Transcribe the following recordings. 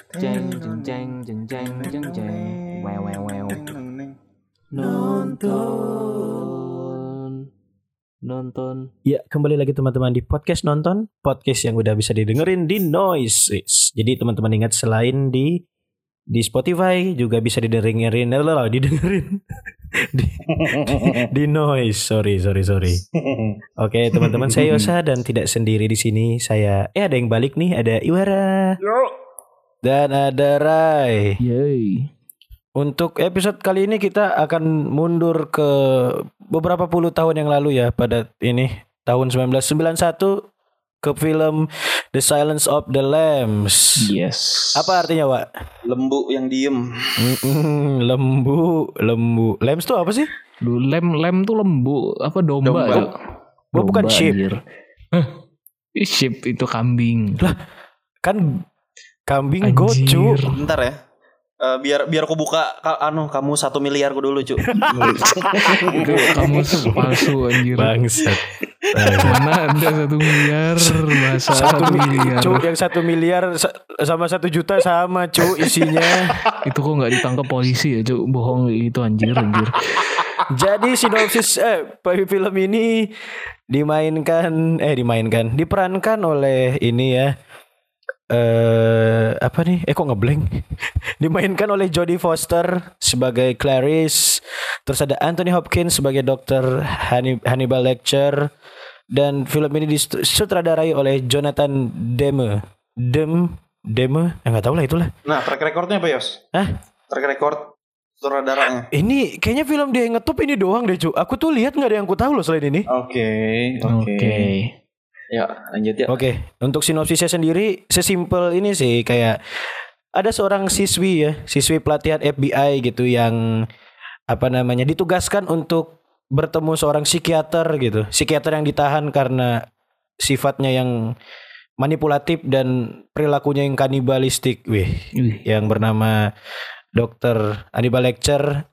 Jeng jeng jeng jeng jeng jeng jeng. Wow wow wow. Nonton. Nonton. Ya, kembali lagi teman-teman di podcast nonton, podcast yang udah bisa didengerin di Noise. Jadi teman-teman ingat selain di di Spotify juga bisa didengerin, lah, didengerin di, di Noise. Sorry, sorry, sorry. Oke, teman-teman saya Yosa dan tidak sendiri di sini. Saya eh ada yang balik nih, ada Iwara dan ada Rai. Yay. Untuk episode kali ini kita akan mundur ke beberapa puluh tahun yang lalu ya pada ini tahun 1991 ke film The Silence of the Lambs. Yes. Apa artinya, Wak? Lembu yang diem. Mm-mm, lembu, lembu. Lambs tuh apa sih? Lu lem lem tuh lembu apa domba? Domba. Cok? Oh, bukan Domba, sheep. anjir. Hah? Ih, sheep itu kambing. Kan kambing Anjir. gocu. Bentar ya. Eh, biar biar aku buka ka- anu kamu satu miliar ku dulu cu. itu kamu palsu anjir. Bangsat. Mana ada satu miliar bahasa Satu satu miliar. miliar. Cu, yang satu miliar sa- sama satu juta sama, cu, isinya. Itu kok nggak ditangkap polisi ya, Cuk? Bohong itu anjir anjir. Jadi sinopsis eh film ini dimainkan eh dimainkan diperankan oleh ini ya eh apa nih? Eh kok ngeblank? dimainkan oleh Jodie Foster sebagai Clarice, terus ada Anthony Hopkins sebagai Dr. Hanni- Hannibal Lecter dan film ini disutradarai oleh Jonathan Demme. Dem Demme, eh, nggak tahu lah itulah. Nah, track recordnya apa Yos? Hah? Track record sutradaranya. Ini kayaknya film dia yang ngetop ini doang deh, cu. Aku tuh lihat nggak ada yang ku tahu loh selain ini. Oke, Oke. Ya, lanjut ya. Oke, untuk sinopsisnya sendiri sesimpel ini sih kayak ada seorang siswi ya, siswi pelatihan FBI gitu yang apa namanya ditugaskan untuk bertemu seorang psikiater gitu. Psikiater yang ditahan karena sifatnya yang manipulatif dan perilakunya yang kanibalistik. Wih, yang bernama Dr. Hannibal Lecter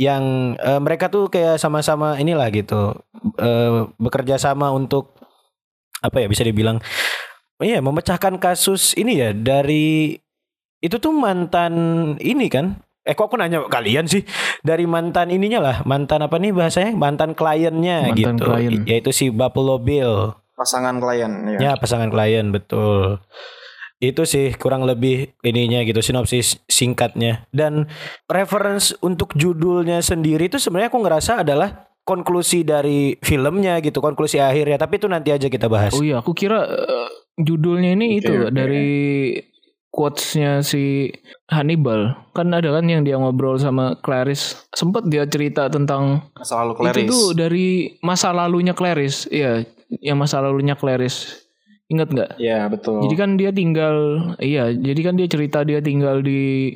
yang eh, mereka tuh kayak sama-sama inilah gitu eh, bekerja sama untuk apa ya bisa dibilang iya memecahkan kasus ini ya dari itu tuh mantan ini kan eh kok aku nanya kalian sih dari mantan ininya lah mantan apa nih bahasanya mantan kliennya Mantan gitu klien. yaitu si Buffalo Bill Pasangan klien Ya ya. pasangan klien betul. Itu sih kurang lebih ininya gitu sinopsis singkatnya dan reference untuk judulnya sendiri itu sebenarnya aku ngerasa adalah konklusi dari filmnya gitu konklusi akhirnya tapi itu nanti aja kita bahas. Oh iya, aku kira eh, judulnya ini Oke, itu oke. dari quotes-nya si Hannibal. Kan ada kan yang dia ngobrol sama Clarice. Sempet dia cerita tentang Masa lalu itu Clarice. tuh dari masa lalunya Clarice. Iya, yang masa lalunya Clarice. Ingat nggak? Ya, betul. Jadi kan dia tinggal, iya, jadi kan dia cerita dia tinggal di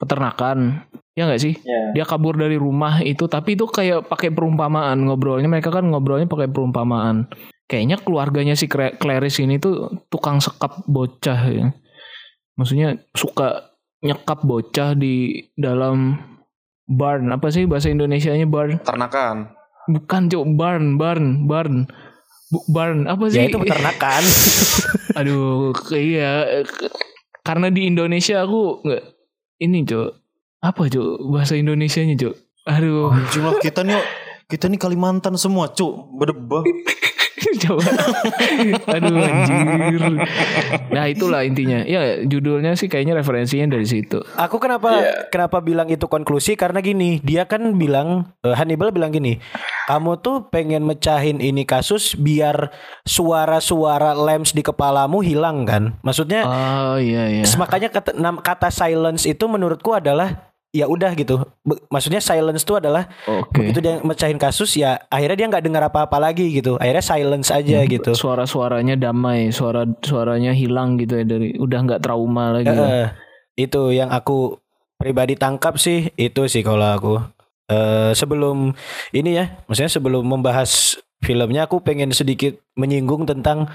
peternakan. Ya nggak sih? ya. Dia kabur dari rumah itu, tapi itu kayak pakai perumpamaan ngobrolnya. Mereka kan ngobrolnya pakai perumpamaan. Kayaknya keluarganya si Cla- Clarice ini tuh tukang sekap bocah ya. Maksudnya suka nyekap bocah di dalam barn. Apa sih bahasa Indonesianya barn? Ternakan. Bukan cok barn, barn, barn. Bu- barn apa sih? Ya itu peternakan. Aduh, iya. Karena di Indonesia aku nggak ini cok. Apa cok bahasa Indonesianya cok? Aduh, Anjing lah kita nih kita nih Kalimantan semua, cu. Berdebah. coba. Aduh anjir. Nah itulah intinya. Ya judulnya sih kayaknya referensinya dari situ. Aku kenapa kenapa bilang itu konklusi karena gini, dia kan bilang eh, Hannibal bilang gini, kamu tuh pengen mecahin ini kasus biar suara-suara lamps di kepalamu hilang kan? Maksudnya Oh iya iya. makanya kata, kata silence itu menurutku adalah ya udah gitu. Maksudnya silence itu adalah Oke. begitu dia mecahin kasus ya akhirnya dia nggak dengar apa-apa lagi gitu. Akhirnya silence aja gitu. Suara-suaranya damai, suara suaranya hilang gitu ya dari udah nggak trauma lagi. Eh, itu yang aku pribadi tangkap sih itu sih kalau aku eh sebelum ini ya maksudnya sebelum membahas filmnya aku pengen sedikit menyinggung tentang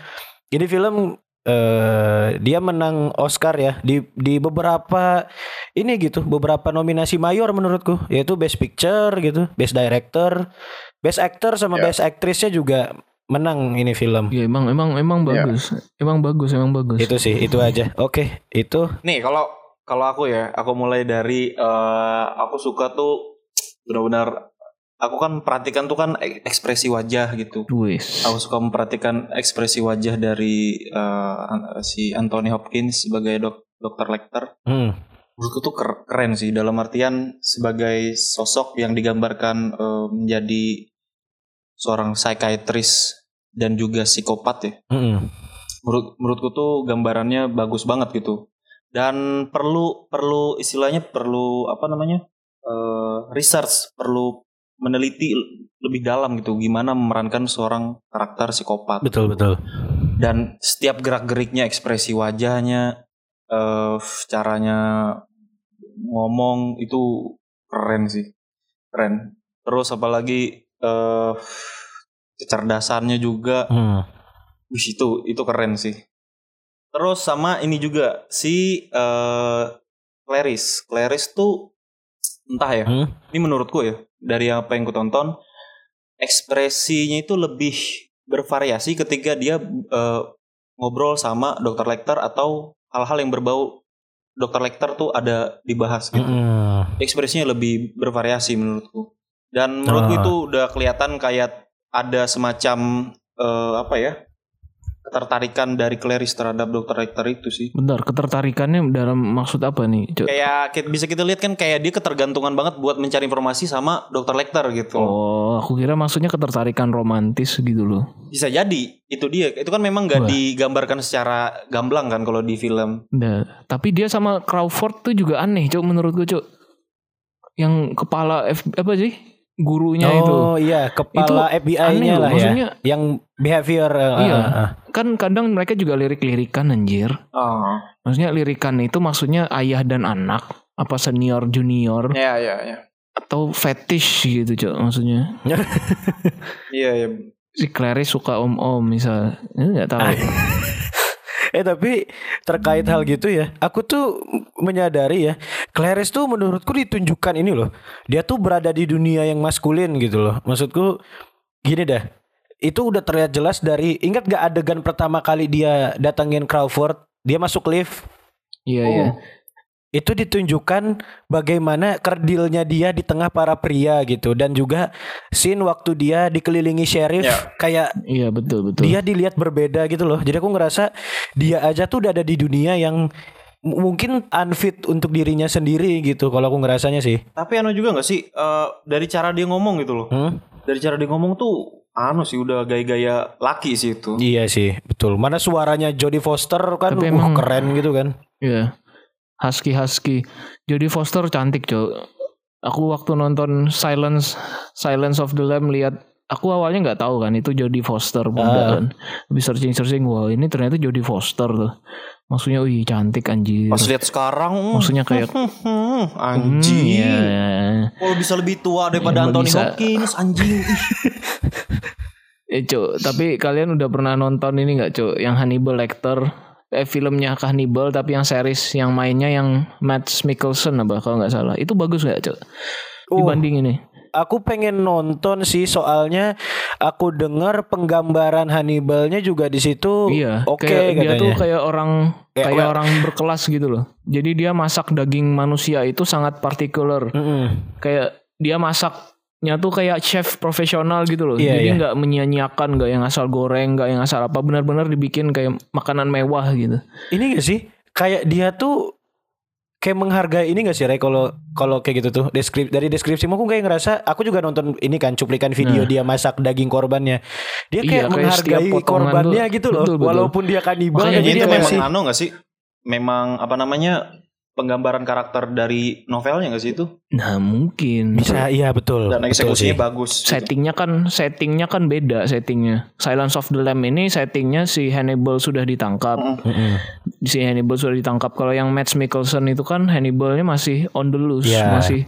ini film eh dia menang Oscar ya di di beberapa ini gitu beberapa nominasi mayor menurutku yaitu Best Picture gitu Best Director Best Actor sama Ya. Best Actressnya juga menang ini film. Ya emang emang emang Ya. bagus. Emang bagus, emang bagus. Itu sih, itu aja. Oke, itu Nih kalau kalau aku ya, aku mulai dari eh, aku suka tuh benar-benar aku kan perhatikan tuh kan ek- ekspresi wajah gitu. Wis. Aku suka memperhatikan ekspresi wajah dari an- si Anthony Hopkins sebagai dok dokter Lecter. hmm, Menurutku tuh ker- keren sih dalam artian sebagai sosok yang digambarkan eh, menjadi seorang psikiatris dan juga psikopat ya. hmm, Menurut menurutku tuh gambarannya bagus banget gitu. Dan perlu perlu istilahnya perlu apa namanya? eh, research, perlu meneliti lebih dalam gitu gimana memerankan seorang karakter psikopat betul betul. dan setiap gerak-geriknya ekspresi wajahnya eh caranya ngomong itu keren sih keren terus apalagi eh kecerdasannya juga Hmm. wih itu itu keren sih terus sama ini juga si eh Clarice Clarice tuh entah ya Hmm. ini menurutku ya dari apa yang ku tonton ekspresinya itu lebih bervariasi ketika dia eh, ngobrol sama dokter Lecter atau hal-hal yang berbau dokter Lecter tuh ada dibahas gitu. Hmm. Ekspresinya lebih bervariasi menurutku. Dan menurutku Ah. itu udah kelihatan kayak ada semacam eh, apa ya? Ketertarikan dari Clarice terhadap dokter Lecter itu sih. Bentar, ketertarikannya dalam maksud apa nih? Cok? Kayak bisa kita lihat kan kayak dia ketergantungan banget buat mencari informasi sama dokter Lecter gitu. Oh, aku kira maksudnya ketertarikan romantis gitu loh. Bisa jadi itu dia. Itu kan memang nggak Wah. digambarkan secara gamblang kan kalau di film. Nah, tapi dia sama Crawford tuh juga aneh, Cok, menurutku, Cok. Yang kepala F, apa sih? Gurunya itu. Oh iya, kepala FBI-nya lah maksudnya ya. Yang behavior eh, Iya. ah, ah. Kan kadang mereka juga lirik-lirikan anjir. Oh. Maksudnya lirikan itu maksudnya ayah dan anak, apa senior junior Ya ya ya. atau fetish gitu, Cok, maksudnya. Iya iya. Si Clarice suka om-om misal. Ini nggak tahu. Eh tapi terkait hal gitu ya, aku tuh menyadari ya, Clarice tuh menurutku ditunjukkan ini loh. Dia tuh berada di dunia yang maskulin gitu loh. Maksudku gini dah. Itu udah terlihat jelas dari ingat gak adegan pertama kali dia datangin Crawford, dia masuk lift. Iya, iya. Itu ditunjukkan bagaimana kerdilnya dia di tengah para pria gitu dan juga scene waktu dia dikelilingi sheriff Ya. kayak Iya, betul, betul. dia dilihat berbeda gitu loh. Jadi aku ngerasa dia aja tuh udah ada di dunia yang mungkin unfit untuk dirinya sendiri gitu. Kalau aku ngerasanya sih. Tapi anu juga nggak sih eh, dari cara dia ngomong gitu loh. Hmm? Dari cara dia ngomong tuh anu sih udah gaya-gaya laki sih itu. Iya sih, betul. Mana suaranya Jodie Foster kan Tapi wah, emang- keren gitu kan. Iya. Husky Husky. Jodie Foster cantik, Cok. Aku waktu nonton Silence Silence of the Lamb lihat aku awalnya nggak tahu kan itu Jodie Foster muda Ah. kan. Habis searching searching wah ini ternyata Jodie Foster tuh. Maksudnya wih cantik anjir. Pas lihat sekarang, hmm, Maksudnya kayak hmm, Hmm, anjing. iya. Kalau bisa lebih tua daripada Ya, Anthony bisa. Hopkins, anjing. Eh Cuk, tapi kalian udah pernah nonton ini nggak Cuk? Yang Hannibal Lecter eh filmnya Hannibal tapi yang series yang mainnya yang Matt Mikkelsen apa kalau nggak salah. Itu bagus nggak Cuk? Oh. Dibanding ini. Aku pengen nonton sih soalnya aku dengar penggambaran Hannibalnya juga di situ. Iya, Oke kayak dia tuh kayak orang Kayak kayak well- orang berkelas gitu loh. Jadi dia masak daging manusia itu sangat partikular. Mm-mm. Kayak dia masaknya tuh kayak chef profesional gitu loh. Iya, Jadi iya. nggak menyia-nyiakan, nggak yang asal goreng, nggak yang asal apa. Benar-benar dibikin kayak makanan mewah gitu. Ini gak sih? Kayak dia tuh kayak menghargai ini gak sih Ray kalau kalau kayak gitu tuh deskrip dari deskripsi aku kayak ngerasa aku juga nonton ini kan cuplikan video dia masak daging korbannya dia Nah. Iya, kayak kayak setiap menghargai korbannya tuh- gitu loh betul, betul. walaupun dia kanibal Makanya Jadi dia itu memang masih anu gak sih? Memang apa namanya penggambaran karakter dari novelnya gak sih itu? Nah mungkin. bisa iya betul Dan betul sih. eksekusinya bagus. gitu. settingnya kan settingnya kan beda settingnya Silence of the Lamb ini settingnya si Hannibal sudah ditangkap Mm. Mm-mm. si Hannibal sudah ditangkap kalau yang Matt Mikkelsen itu kan Hannibalnya masih on the loose Ya. masih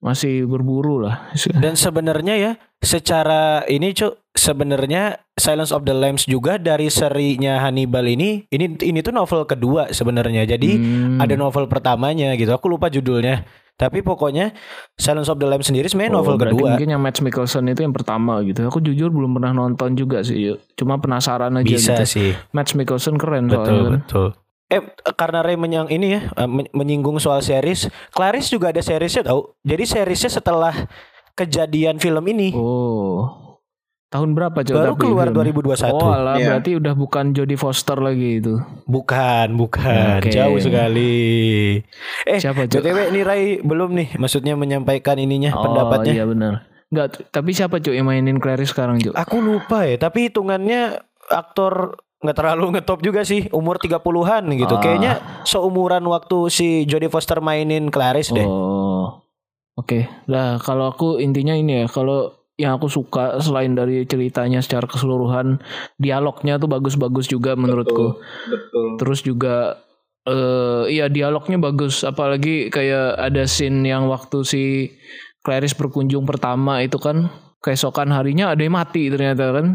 masih berburu lah dan sebenarnya ya secara ini cuk sebenarnya Silence of the Lambs juga dari serinya Hannibal ini ini ini tuh novel kedua sebenarnya jadi Hmm. ada novel pertamanya gitu aku lupa judulnya Tapi pokoknya Silence of the Lambs sendiri sebenarnya novel Oh, berarti kedua. Mungkin yang Matt Mikkelsen itu yang pertama gitu. Aku jujur belum pernah nonton juga sih. Cuma penasaran aja Bisa gitu. sih. Matt Mikkelsen keren Betul soalnya kan. Eh karena Ray menyang ini ya eh, men- menyinggung soal series, Clarice juga ada seriesnya tau. Jadi seriesnya setelah kejadian film ini Oh. Tahun berapa coba baru keluar 2021. Oh alah, Iya. berarti udah bukan Jodie Foster lagi itu. Bukan, bukan. Oke. Jauh sekali. Eh, Siapa, Cok? BTW ini Ray belum nih maksudnya menyampaikan ininya Oh pendapatnya. iya benar. Enggak, tapi siapa cuy yang mainin Clarice sekarang cuy? Aku lupa ya, tapi hitungannya aktor nggak terlalu ngetop juga sih, umur 30-an gitu. Ah. Kayaknya seumuran waktu si Jodie Foster mainin Clarice deh. Oh. Oke. Nah, kalau aku intinya ini ya, kalau yang aku suka selain dari ceritanya secara keseluruhan, dialognya tuh bagus-bagus juga menurutku. Betul. Terus juga eh iya dialognya bagus, apalagi kayak ada scene yang waktu si Clarice berkunjung pertama itu kan keesokan harinya ada yang mati ternyata kan.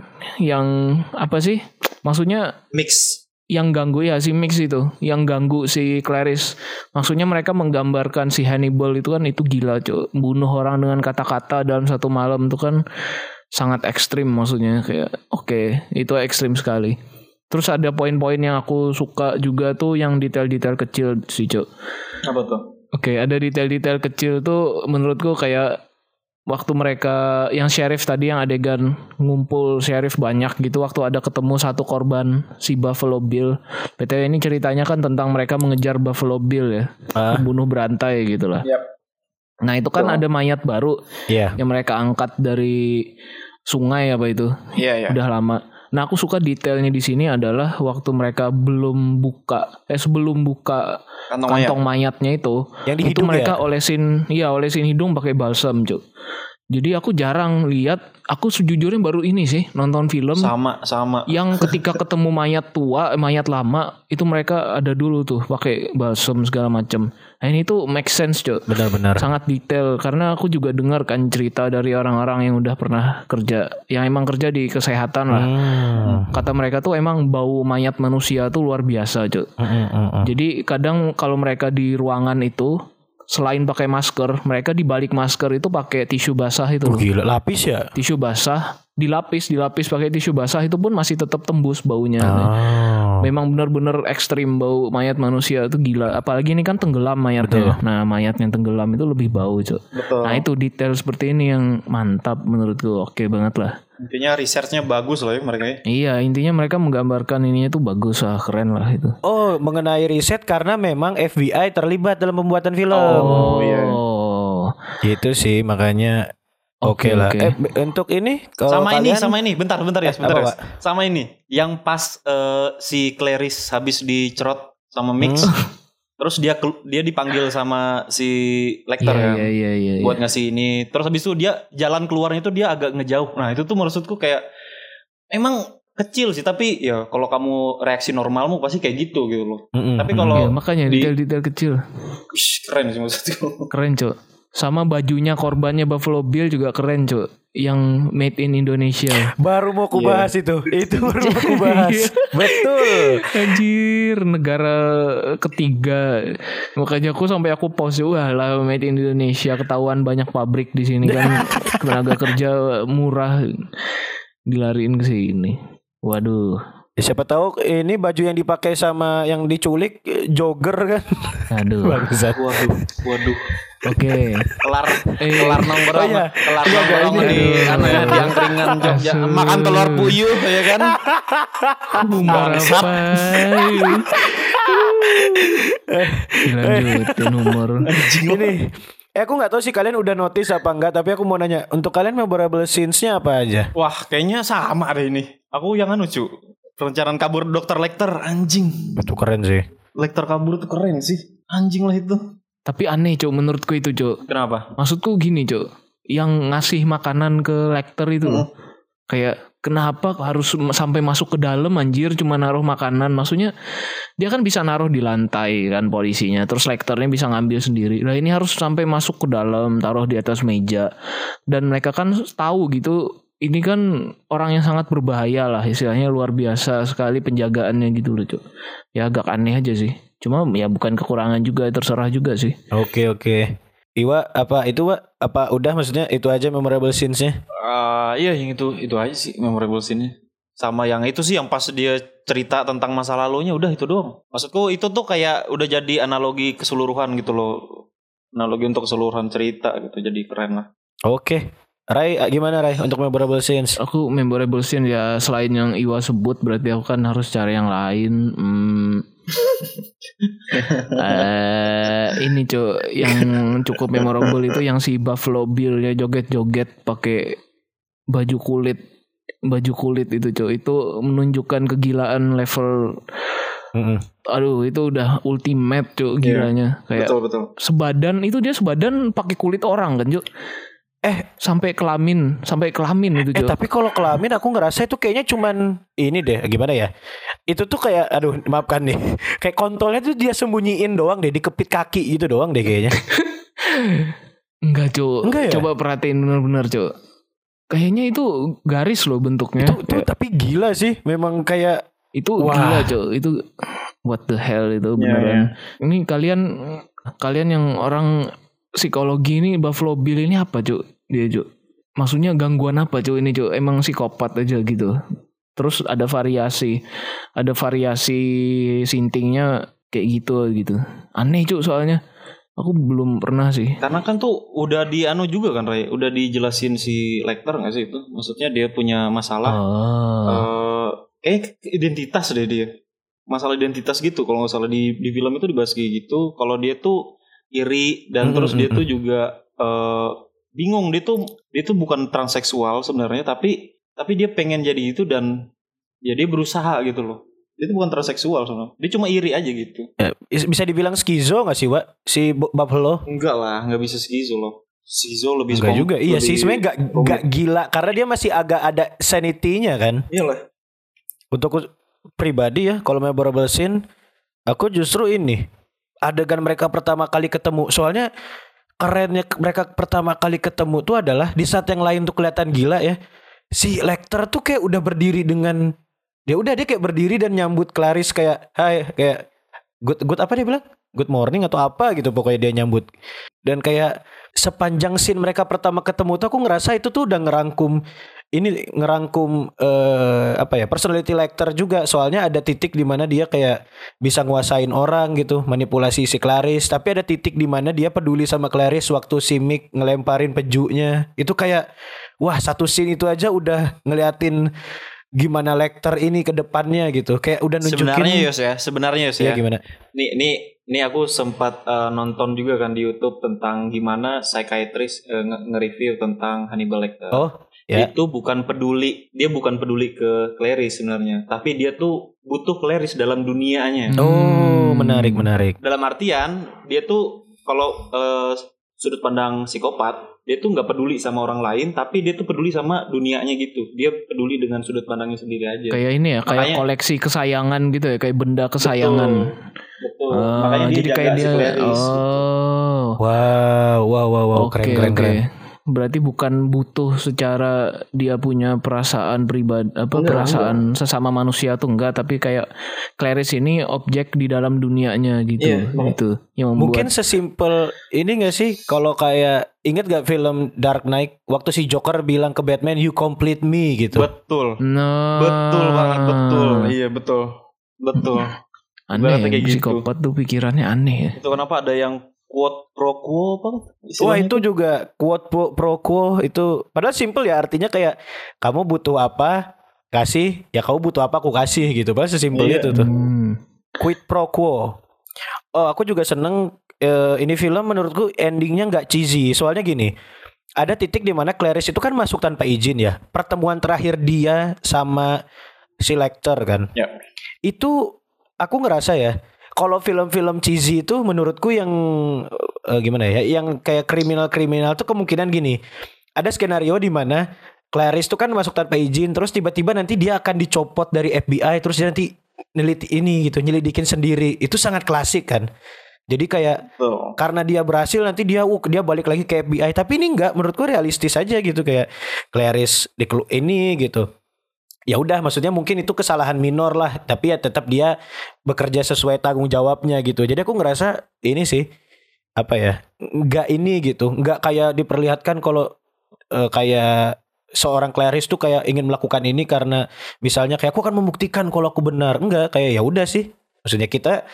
Yang apa sih? Maksudnya Mix. yang ganggu ya si Mix itu, yang ganggu si Clarice. Maksudnya mereka menggambarkan si Hannibal itu kan itu gila, Cuk. Bunuh orang dengan kata-kata dalam satu malam itu kan sangat ekstrim maksudnya kayak oke, itu ekstrim sekali. Terus ada poin-poin yang aku suka juga tuh yang detail-detail kecil sih, Cuk. Apa tuh? Oke, ada detail-detail kecil tuh menurutku kayak waktu mereka yang sheriff tadi yang adegan ngumpul sheriff banyak gitu waktu ada ketemu satu korban si Buffalo Bill. PTW ini ceritanya kan tentang mereka mengejar Buffalo Bill ya, Ah, pembunuh berantai gitu lah. Yap. Nah, itu kan ada mayat baru Iya. yang mereka angkat dari sungai apa itu. Iya, iya. Udah lama. Nah, aku suka detailnya di sini adalah waktu mereka belum buka eh sebelum buka Kantong mayat. kantong mayatnya itu Yang di itu mereka ya? olesin iya olesin hidung pakai balsam cuk jadi aku jarang lihat aku sejujurnya baru ini sih nonton film Sama, sama. yang ketika ketemu mayat tua eh, mayat lama itu mereka ada dulu tuh pakai balsam segala macam nah ini tuh make sense cuk Benar-benar. sangat detail karena aku juga dengar kan cerita dari orang-orang yang udah pernah kerja yang emang kerja di kesehatan lah Hmm. kata mereka tuh emang bau mayat manusia tuh luar biasa cuk Mm, mm, mm, mm. jadi kadang kalau mereka di ruangan itu selain pakai masker, mereka di balik masker itu pakai tisu basah itu Oh, gila, lapis ya? Tisu basah dilapis, dilapis pakai tisu basah itu pun masih tetap tembus baunya. Oh. Memang benar-benar ekstrim bau mayat manusia itu gila. Apalagi ini kan tenggelam mayatnya. Nah, mayat yang tenggelam itu lebih bau, Cok. Betul. Nah, itu detail seperti ini yang mantap menurutku. Oke banget lah. Intinya researchnya bagus loh ya mereka ya. Iya, intinya mereka menggambarkan ininya tuh bagus lah, keren lah itu. Oh, mengenai riset karena memang FBI terlibat dalam pembuatan film. Oh, iya. Gitu sih, makanya oke Oke, lah. oke. Eh, untuk ini kalau sama ini, kalian- sama ini. Bentar, bentar ya, Eh, bentar apa, ya. Sama ini. Yang pas eh, si Clarice habis dicerot sama Mix. Hmm. Terus dia dia dipanggil sama si Lecter Iya, kan. iya, iya, iya. iya. Buat ngasih ini. Terus habis itu dia jalan keluarnya itu dia agak ngejauh. Nah, itu tuh maksudku kayak emang kecil sih tapi ya kalau kamu reaksi normalmu pasti kayak gitu gitu loh. Mm-mm, Tapi mm. kalau Iya, makanya detail-detail kecil. Keren sih maksudku. Keren cok Sama bajunya korbannya Buffalo Bill juga keren cok Yang made in Indonesia. Baru mau kubahas itu. Itu baru mau kubahas. Iya. Betul. Anjir negara ketiga. Makanya aku sampai aku post Wah lah made in Indonesia. Ketahuan banyak pabrik di sini kan. Tenaga kerja murah. Dilariin ke sini. Waduh Ya, siapa tahu ini baju yang dipakai sama yang diculik eh, jogger kan. Aduh Bangsat. Waduh, waduh. Oke Kelar Eh, kelar nongkrong oh iya. kelar Iya, nongkrong iya, di iya. anu ya, di angkringan Jogja Asu. makan telur puyuh ya kan Bangsat. Dilanjutin umur ini Eh aku nggak tahu sih kalian udah notice apa enggak tapi aku mau nanya untuk kalian memorable scenes-nya apa aja? wah kayaknya sama deh ini aku yang anu cu perencanaan kabur dokter Lecter anjing. Itu keren sih. Lecter kabur tuh keren sih. Anjing lah itu. Tapi aneh cok menurutku itu cok kenapa? Maksudku gini cok Yang ngasih makanan ke lekter itu loh. Kayak kenapa harus sampai masuk ke dalam anjir cuma naruh makanan? Maksudnya dia kan bisa naruh di lantai kan polisinya. Terus lekternya bisa ngambil sendiri. Nah ini harus sampai masuk ke dalam Taruh di atas meja. Dan mereka kan tahu gitu ini kan orang yang sangat berbahaya lah istilahnya luar biasa sekali penjagaannya gitu loh cok ya agak aneh aja sih cuma ya bukan kekurangan juga terserah juga sih Oke oke. Iwa apa itu Wa? Apa udah maksudnya itu aja memorable scenes-nya? Ah, iya yang itu itu aja sih memorable scene-nya. Sama yang itu sih yang pas dia cerita tentang masa lalunya udah itu doang. Maksudku itu tuh kayak udah jadi analogi keseluruhan gitu loh. Analogi untuk keseluruhan cerita gitu jadi keren lah. Oke. Rai gimana Rai untuk memorable scenes? Aku memorable scene ya selain yang Iwa sebut berarti aku kan harus cari yang lain. Hmm. Eh, ini cuy yang cukup memorable itu yang si Buffalo Bill ya joget-joget pakai baju kulit baju kulit itu cuy itu menunjukkan kegilaan level Mm-mm. aduh itu udah ultimate cuy gilanya kayak Betul betul. sebadan itu dia sebadan pakai kulit orang kan cuy eh sampai kelamin sampai kelamin itu Eh tapi kalau kelamin aku ngerasa itu kayaknya cuman ini deh gimana ya? Itu tuh kayak aduh maafkan nih. Kayak kontolnya tuh dia sembunyiin doang deh dikepit kaki gitu doang deh kayaknya. Enggak cuy Enggak ya? coba perhatiin bener-bener cuy kayaknya itu garis loh bentuknya itu tuh tapi gila sih. Memang kayak itu Wah. gila cuy itu what the hell itu Iya, beneran ini kalian kalian yang orang psikologi ini Buffalo Bill ini apa cuy dia cuy maksudnya gangguan apa cuy ini cuy emang psikopat aja gitu terus ada variasi ada variasi sintingnya kayak gitu gitu aneh cuy soalnya aku belum pernah sih Karena kan tuh udah di anu juga kan Ray, udah dijelasin si Lecter nggak sih itu? Maksudnya dia punya masalah oh. eh kayak identitas deh dia. Masalah identitas gitu kalau nggak salah di di film itu dibahas kayak gitu. Kalau dia tuh iri dan Hmm, terus hmm, dia hmm. tuh juga eh, bingung dia tuh dia tuh bukan transseksual sebenarnya tapi tapi dia pengen jadi itu dan ya dia berusaha gitu loh. Dia tuh bukan transseksual sebenarnya. Dia cuma iri aja gitu. ya, bisa dibilang skizo gak sih Wak? Si Buffalo? Enggak lah, nggak bisa skizo loh. Skizo lebih Enggak juga. Iya sih sebenarnya gak, gak gila karena dia masih agak ada sanity-nya kan. Iyalah. Untuk pribadi ya kalau memorable scene aku justru ini adegan mereka pertama kali ketemu. Soalnya kerennya ke- mereka pertama kali ketemu tuh adalah di saat yang lain tuh kelihatan gila ya. Si Lecter tuh kayak udah berdiri dengan dia udah dia kayak berdiri dan nyambut Clarice kayak hai kayak good good apa dia bilang? Good morning atau apa gitu pokoknya dia nyambut. Dan kayak sepanjang scene mereka pertama ketemu tuh aku ngerasa itu tuh udah ngerangkum ini ngerangkum eh apa ya personality lecter juga. Soalnya ada titik di mana dia kayak bisa nguasain orang gitu manipulasi si Clarice. Tapi ada titik di mana dia peduli sama Clarice waktu si Mick ngelemparin pejunya. Itu kayak wah satu scene itu aja udah ngeliatin gimana lecter ini ke depannya gitu. Kayak udah nunjukin Sebenarnya Yos ya, sebenarnya Yos ya ya. gimana? Nih, nih, nih aku sempat eh, nonton juga kan di YouTube tentang gimana psychiatrist nge- nge-review tentang Hannibal Lecter. oh ya Itu bukan peduli, dia bukan peduli ke Clarice sebenarnya, tapi dia tuh butuh Clarice dalam dunianya. oh Hmm. menarik menarik Dalam artian dia tuh kalau eh, sudut pandang psikopat, dia tuh nggak peduli sama orang lain, tapi dia tuh peduli sama dunianya gitu. Dia peduli dengan sudut pandangnya sendiri aja. kayak ini ya kayak Makanya- koleksi kesayangan gitu ya kayak benda kesayangan Betul. Ah, Makanya dia jadi kayak si dia gitu. oh wow wow wow wow Oke, keren keren oke. keren Berarti bukan butuh secara dia punya perasaan pribadi apa Enggak, perasaan sesama manusia tuh enggak tapi kayak Clarice ini objek di dalam dunianya gitu. Iya, gitu. Yang membuat Mungkin sesimpel ini gak sih kalau kayak inget gak film Dark Knight waktu si Joker bilang ke Batman you complete me gitu. Betul. Nah, Betul banget, betul. Iya, betul. Betul. Aneh ya, kayak gitu. psikopat tuh pikirannya aneh ya. Itu kenapa ada yang quote pro quo apa? Wah itu juga quote pro, pro quo itu padahal simple ya artinya kayak kamu butuh apa kasih ya kamu butuh apa aku kasih gitu padahal sesimpel Iya. itu tuh Hmm. quid pro quo oh aku juga seneng eh, ini film menurutku endingnya nggak cheesy soalnya gini ada titik di mana Clarice itu kan masuk tanpa izin ya pertemuan terakhir dia sama si Lecter kan Ya. itu aku ngerasa ya kalau film-film cheesy itu menurutku yang eh, gimana ya yang kayak kriminal-kriminal tuh kemungkinan gini. Ada skenario di mana Clarice tuh kan masuk tanpa izin terus tiba-tiba nanti dia akan dicopot dari FBI terus dia nanti neliti ini gitu nyelidikin sendiri. Itu sangat klasik kan. Jadi kayak Betul. karena dia berhasil nanti dia uh, dia balik lagi ke FBI tapi ini enggak menurutku realistis aja gitu kayak Clarice di ini gitu ya udah maksudnya mungkin itu kesalahan minor lah tapi ya tetap dia bekerja sesuai tanggung jawabnya gitu. Jadi aku ngerasa ini sih apa ya nggak ini gitu nggak kayak diperlihatkan kalau eh, kayak seorang Clarice tuh kayak ingin melakukan ini karena misalnya kayak aku akan membuktikan kalau aku benar. Enggak kayak ya udah sih. Maksudnya kita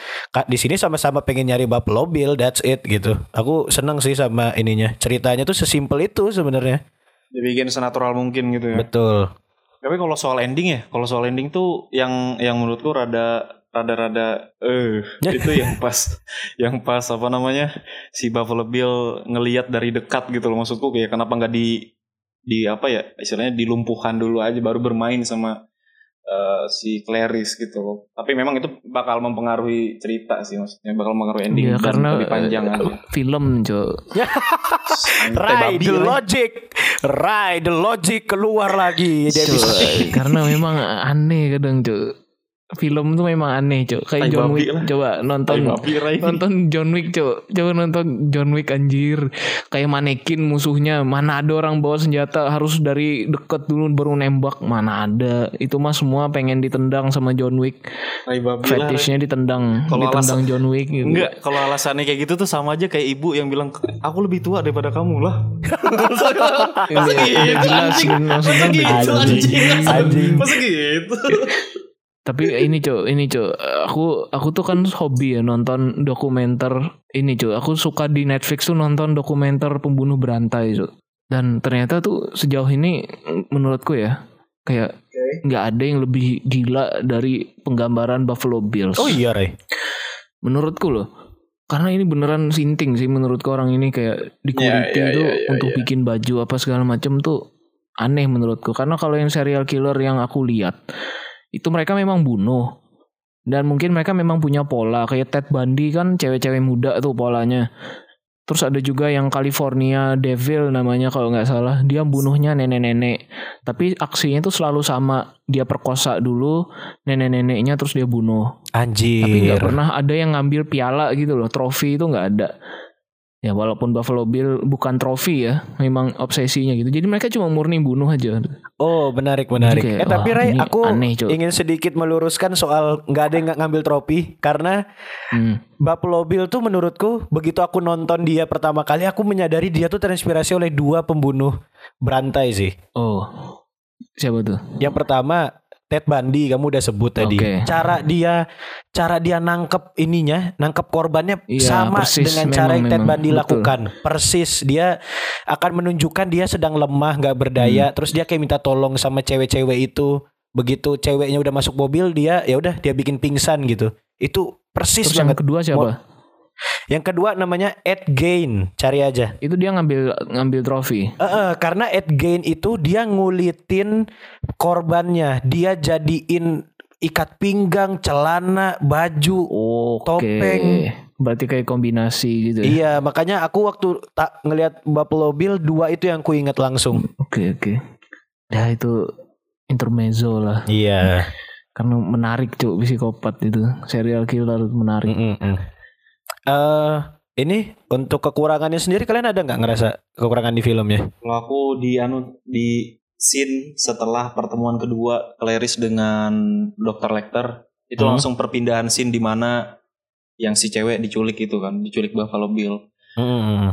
di sini sama-sama pengen nyari Buffalo Bill that's it gitu. Aku seneng sih sama ininya. Ceritanya tuh sesimpel itu sebenarnya. Dibikin senatural mungkin gitu ya. betul Tapi kalau soal ending ya, kalau soal ending tuh yang yang menurutku rada rada-rada eh itu yang pas yang pas apa namanya si Buffalo Bill ngelihat dari dekat gitu loh maksudku kayak kenapa nggak di di apa ya istilahnya dilumpuhkan dulu aja baru bermain sama eh, si Clarice gitu loh. Tapi memang itu bakal mempengaruhi cerita sih maksudnya bakal mempengaruhi ending dan karena lebih panjang eh, aja. film cok Santai Ride babi the logic Ride the logic keluar lagi. Di Cok, episode karena memang aneh kadang cok film tuh memang aneh cok Tai kayak John Wick lah. coba nonton nonton John Wick cok coba nonton John Wick anjir kayak manekin musuhnya mana ada orang bawa senjata harus dari deket dulu baru nembak mana ada itu mah semua pengen ditendang sama John Wick fetishnya ditendang Kalau ditendang alasan- John Wick gitu. Enggak, kalau alasannya kayak gitu tuh sama aja kayak ibu yang bilang aku lebih tua daripada kamu lah. Iya, udah jelas gitu, maksudnya gitu, jelas. Anjing. Masa gitu? Tapi ini cok, ini cok, aku aku tuh kan hobi ya nonton dokumenter ini cok. Aku suka di Netflix tuh nonton dokumenter pembunuh berantai cok. Dan ternyata tuh sejauh ini menurutku ya kayak nggak ada yang lebih gila dari penggambaran Buffalo Bills. Oh iya Ray Menurutku loh. Karena ini beneran sinting sih menurutku orang ini kayak di Iya, kuliti iya, tuh iya, iya, untuk iya. bikin baju apa segala macam tuh aneh menurutku. Karena kalau yang serial killer yang aku lihat itu mereka memang bunuh dan mungkin mereka memang punya pola kayak Ted Bundy kan cewek-cewek muda tuh polanya. Terus ada juga yang California Devil namanya kalau nggak salah. Dia bunuhnya nenek-nenek. Tapi aksinya tuh selalu sama. Dia perkosa dulu nenek-neneknya terus dia bunuh. Anjir Tapi nggak pernah ada yang ngambil piala gitu loh. Trofi itu nggak ada. Ya walaupun Buffalo Bill bukan trofi ya, memang obsesinya gitu. Jadi mereka cuma murni bunuh aja. Oh menarik menarik. Kayak, eh tapi Ray aku aneh, ingin sedikit meluruskan soal nggak ada yang nggak ngambil trofi karena Hmm. Buffalo Bill tuh menurutku begitu aku nonton dia pertama kali aku menyadari dia tuh terinspirasi oleh dua pembunuh berantai sih. Oh, siapa tuh? Yang pertama Ted Bundy kamu udah sebut tadi. Oke. Cara dia cara dia nangkep ininya, nangkep korbannya Iya, sama persis. dengan Memang, cara yang Ted memang. Bundy Betul. lakukan. Persis dia akan menunjukkan dia sedang lemah, nggak Hmm. berdaya, terus dia kayak minta tolong sama cewek-cewek itu. Begitu ceweknya udah masuk mobil, dia ya udah dia bikin pingsan gitu. Itu persis Terus yang banget. kedua siapa? Yang kedua namanya Ed Gain, cari aja. Itu dia ngambil ngambil trofi. Eh, eh, karena Ed Gain itu dia ngulitin korbannya, dia jadiin ikat pinggang, celana, baju. Oke. Topeng. Berarti kayak kombinasi gitu ya. Iya, makanya aku waktu tak ngelihat Buffalo Bill dua itu yang ku ingat langsung. Oke, oke. Ya itu intermezzo lah. Iya. Karena menarik cuy psikopat itu. Serial killer menarik. Eh, ini untuk kekurangannya sendiri kalian ada nggak ngerasa kekurangan di filmnya? Kalau aku di anu di scene setelah pertemuan kedua Clarice dengan Dr. Lecter itu Hmm. langsung perpindahan scene di mana yang si cewek diculik itu kan, diculik Buffalo Bill.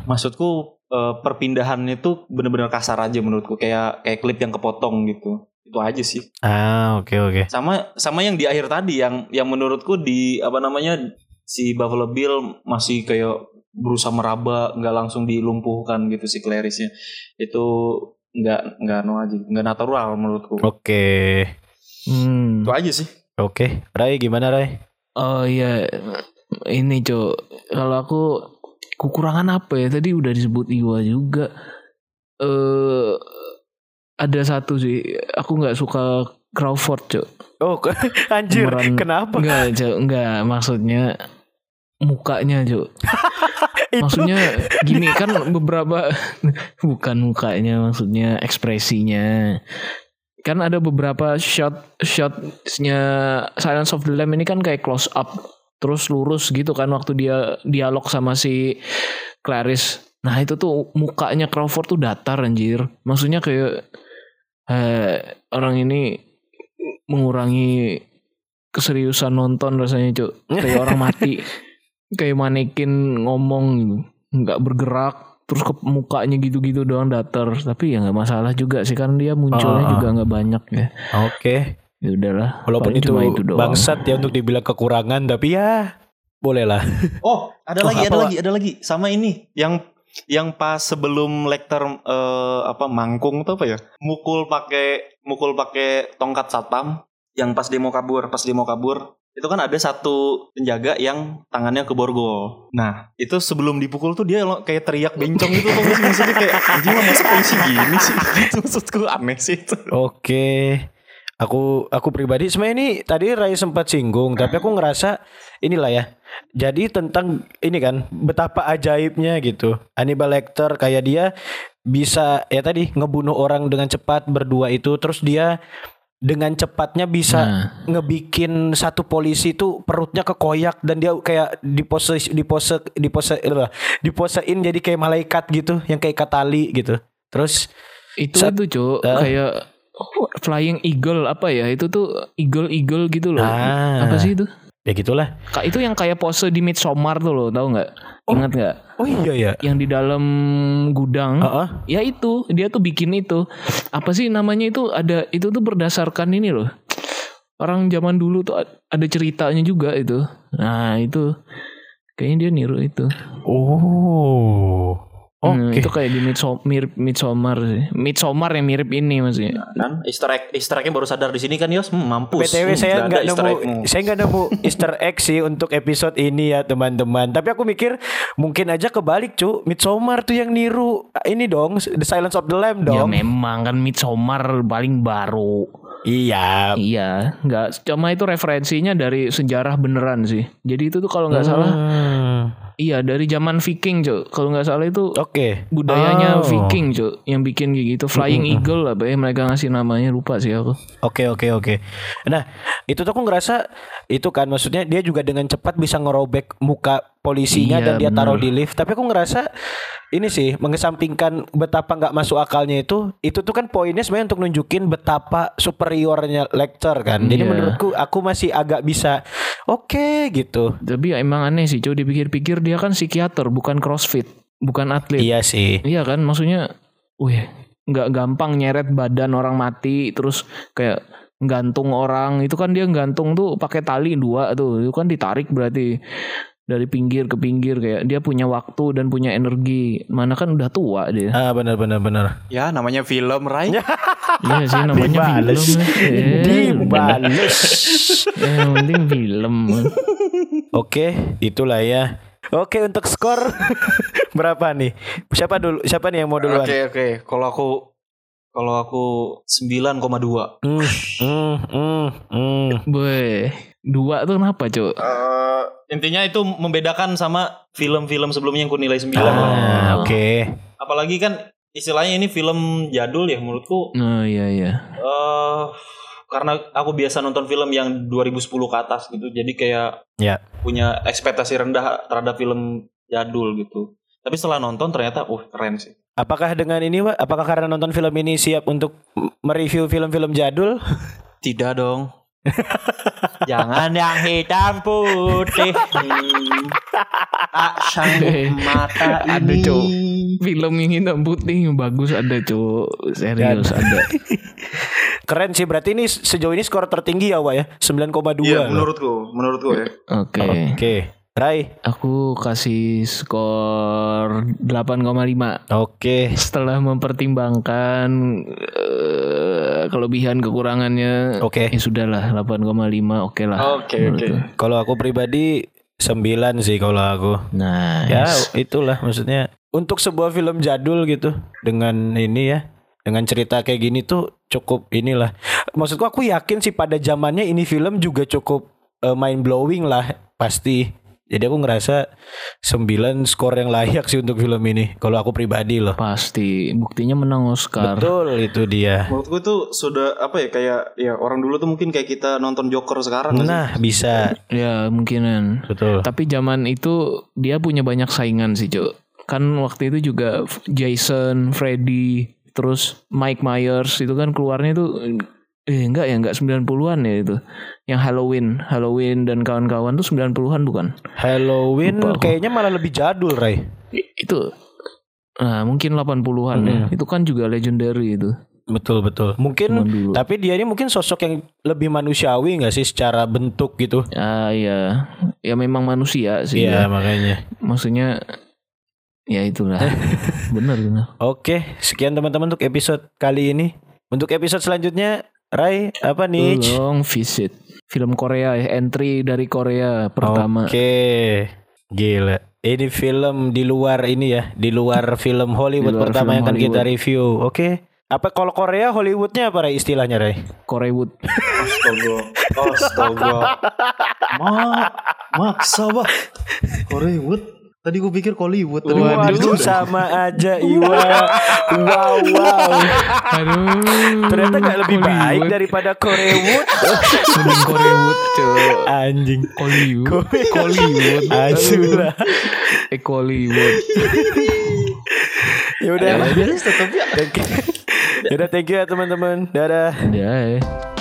Maksudku eh, perpindahannya itu bener-bener kasar aja menurutku kayak kayak klip yang kepotong gitu. Itu aja sih. Ah, oke oke. Sama sama yang di akhir tadi yang yang menurutku di apa namanya si Buffalo Bill masih kayak berusaha meraba nggak langsung dilumpuhkan gitu si Clarice-nya. Itu nggak nggak no aja, nggak natural menurutku. Oke. Hmm. Itu aja sih. Oke. Rai gimana Rai? Oh iya ini cok kalau aku kekurangan apa ya tadi udah disebut Iwa juga eh ada satu sih aku nggak suka Crawford cok Oh, anjir. Pemeran- Kenapa? nggak cok nggak maksudnya mukanya Itu maksudnya gini kan beberapa bukan mukanya maksudnya ekspresinya. Kan ada beberapa shot shotnya Silence of the Lamb ini kan kayak close up terus lurus gitu kan waktu dia dialog sama si Clarice. Nah itu tuh mukanya Crawford tuh datar anjir. Maksudnya kayak eh, orang ini mengurangi keseriusan nonton rasanya cuk kayak orang mati kayak manekin ngomong nggak bergerak terus ke mukanya gitu-gitu doang datar tapi ya nggak masalah juga sih kan dia munculnya Ah. juga nggak banyak ya Oke. ya udahlah Walaupun itu, itu doang. bangsat ya untuk dibilang kekurangan tapi ya boleh lah. Oh, ada Oh, lagi, apa, ada lagi, ada lagi. Sama ini yang yang pas sebelum Lecter eh, apa mangkung tuh apa ya? Mukul pakai mukul pakai tongkat satpam yang pas demo kabur, pas demo kabur itu kan ada satu penjaga yang tangannya ke borgol. Nah, itu sebelum dipukul tuh dia kayak teriak bencong gitu tuh maksudnya kayak anjing masa polisi gini sih gitu maksudku aneh sih itu. Oke. Aku aku pribadi sebenarnya ini tadi Rai sempat singgung tapi aku ngerasa inilah ya. Jadi tentang ini kan betapa ajaibnya gitu. Hannibal Lecter kayak dia bisa ya tadi ngebunuh orang dengan cepat berdua itu terus dia dengan cepatnya bisa Nah. ngebikin satu polisi itu perutnya kekoyak dan dia kayak dipose dipose dipose diposein jadi kayak malaikat gitu yang kayak katali gitu. Terus itu Sat- itu cuk Ah. kayak flying eagle apa ya itu tuh eagle eagle gitu loh Ah. apa sih itu ya gitulah. Kak itu yang kayak pose di Midsommar tuh loh tahu nggak ingat nggak? Oh iya ya. yang di dalam gudang Heeh. ya itu dia tuh bikin itu. Apa sih namanya itu? Ada itu tuh berdasarkan ini loh. Orang zaman dulu tuh ada ceritanya juga itu. Nah itu. Kayaknya dia niru itu. Oh. Oke. Hmm, itu kayak di Midsom mirip Midsommar sih Midsommar yang mirip ini maksudnya Kan Easter egg Easter egg baru sadar di sini kan Yos, hmm, mampus. PTW Hmm, saya nggak nemu egg-mu. saya nggak nemu Easter egg sih untuk episode ini ya teman-teman. Tapi aku mikir mungkin aja kebalik cu. Midsommar tuh yang niru ini dong The Silence of the Lamb ya dong. memang kan Midsommar paling baru iya. iya nggak cuma itu referensinya dari sejarah beneran sih jadi itu tuh kalau nggak salah Hmm. Iya dari zaman Viking cok kalau nggak salah itu Oke. budayanya Oh. Viking cok yang bikin kayak gitu Flying Eagle apa ya mereka ngasih namanya lupa sih aku Oke oke oke. Nah itu tuh aku ngerasa itu kan maksudnya dia juga dengan cepat bisa ngerobek muka polisinya Iya, dan dia taruh bener. di lift. Tapi aku ngerasa ini sih mengesampingkan betapa nggak masuk akalnya itu. Itu tuh kan poinnya sebenarnya untuk nunjukin betapa superiornya Lecter kan. Jadi Iya. menurutku aku masih agak bisa oke gitu. tapi ya emang aneh sih cok dipikir-pikir dia kan psikiater bukan crossfit bukan atlet Iya sih. Iya kan maksudnya wih nggak gampang nyeret badan orang mati terus kayak gantung orang itu kan dia gantung tuh pakai tali dua tuh itu kan ditarik berarti dari pinggir ke pinggir kayak dia punya waktu dan punya energi mana kan udah tua dia Ah benar benar benar. Ya namanya film Rai. iya sih namanya Dibales. film eh, Dibales. eh, yang penting film Oke, itulah ya. Oke, untuk skor berapa nih? Siapa dulu? Siapa nih yang mau duluan? Oke oke. Kalau aku kalau aku 9,2. Hmm, hmm, hmm, hmm. boy dua tuh kenapa cok Eh, intinya itu membedakan sama film-film sebelumnya yang ku nilai 9 lah. Ah, oke. Apalagi kan istilahnya ini film jadul ya menurutku oh iya iya eh karena aku biasa nonton film yang 2010 ke atas gitu. Jadi kayak Ya. punya ekspektasi rendah terhadap film jadul gitu. Tapi setelah nonton ternyata uh keren sih. Apakah dengan ini, Pak? Apakah karena nonton film ini siap untuk mereview film-film jadul? Tidak dong. Jangan yang hitam putih. Tak sanggup mata ini. Ada, Cok. film yang hitam putih yang bagus ada cok serius ada Keren sih. Berarti ini sejauh ini skor tertinggi ya, Pak ya? 9,2. Iya menurutku, menurutku ya. oke Oke. Rai. aku kasih skor 8,5 Oke. setelah mempertimbangkan eh, kelebihan kekurangannya Oke. ya sudahlah 8,5 oke lah Oke, menurutku. Kalau aku pribadi 9 sih kalau aku. nah Ya itulah maksudnya untuk sebuah film jadul gitu dengan ini ya dengan cerita kayak gini tuh cukup inilah. Maksudku aku yakin sih pada zamannya ini film juga cukup mind blowing lah pasti. Jadi aku ngerasa 9 skor yang layak sih untuk film ini kalau aku pribadi loh. Pasti. Buktinya menang Oscar. Betul itu dia. Menurutku itu sudah apa ya kayak ya orang dulu tuh mungkin kayak kita nonton Joker sekarang nggak sih? nah bisa. Ya mungkinan. Betul. Tapi zaman itu dia punya banyak saingan sih, Cuk. Kan waktu itu juga Jason, Freddy, terus Mike Myers itu kan keluarnya itu eh enggak ya, enggak 90-an ya itu. Yang Halloween, Halloween dan kawan-kawan tuh 90-an bukan? Halloween Lupa kayaknya malah lebih jadul Ray Itu Nah, mungkin 80-an ya. Itu kan juga legendary itu. Betul betul. Mungkin tapi dia ini mungkin sosok yang lebih manusiawi nggak sih secara bentuk gitu? Ah iya. Ya memang manusia sih. Iya ya. makanya. Maksudnya ya itulah. bener bener. Oke, sekian teman-teman untuk episode kali ini. Untuk episode selanjutnya, Rai apa nih? Long visit. Film Korea ya, entry dari Korea pertama. Oke. Gila. Ini film di luar ini ya, di luar film Hollywood luar pertama film yang akan kita review. Oke. Apa kalau Korea Hollywoodnya apa Rai istilahnya Rai? Koreawood. Astaga. Astaga. Ma, maksa bah. Hollywood. Tadi gue pikir Hollywood. Tadi Waduh, sama aja Iwa. Wow, wow. Aduh. Ternyata nggak lebih baik Hollywood. daripada Koreawood. Mending Koreawood, Cok. Anjing. Hollywood. Hollywood. Asura. Eh Hollywood. Ya udah. Ya, ya. Thank you. Ya udah thank you ya teman-teman. Dadah. Ya, eh.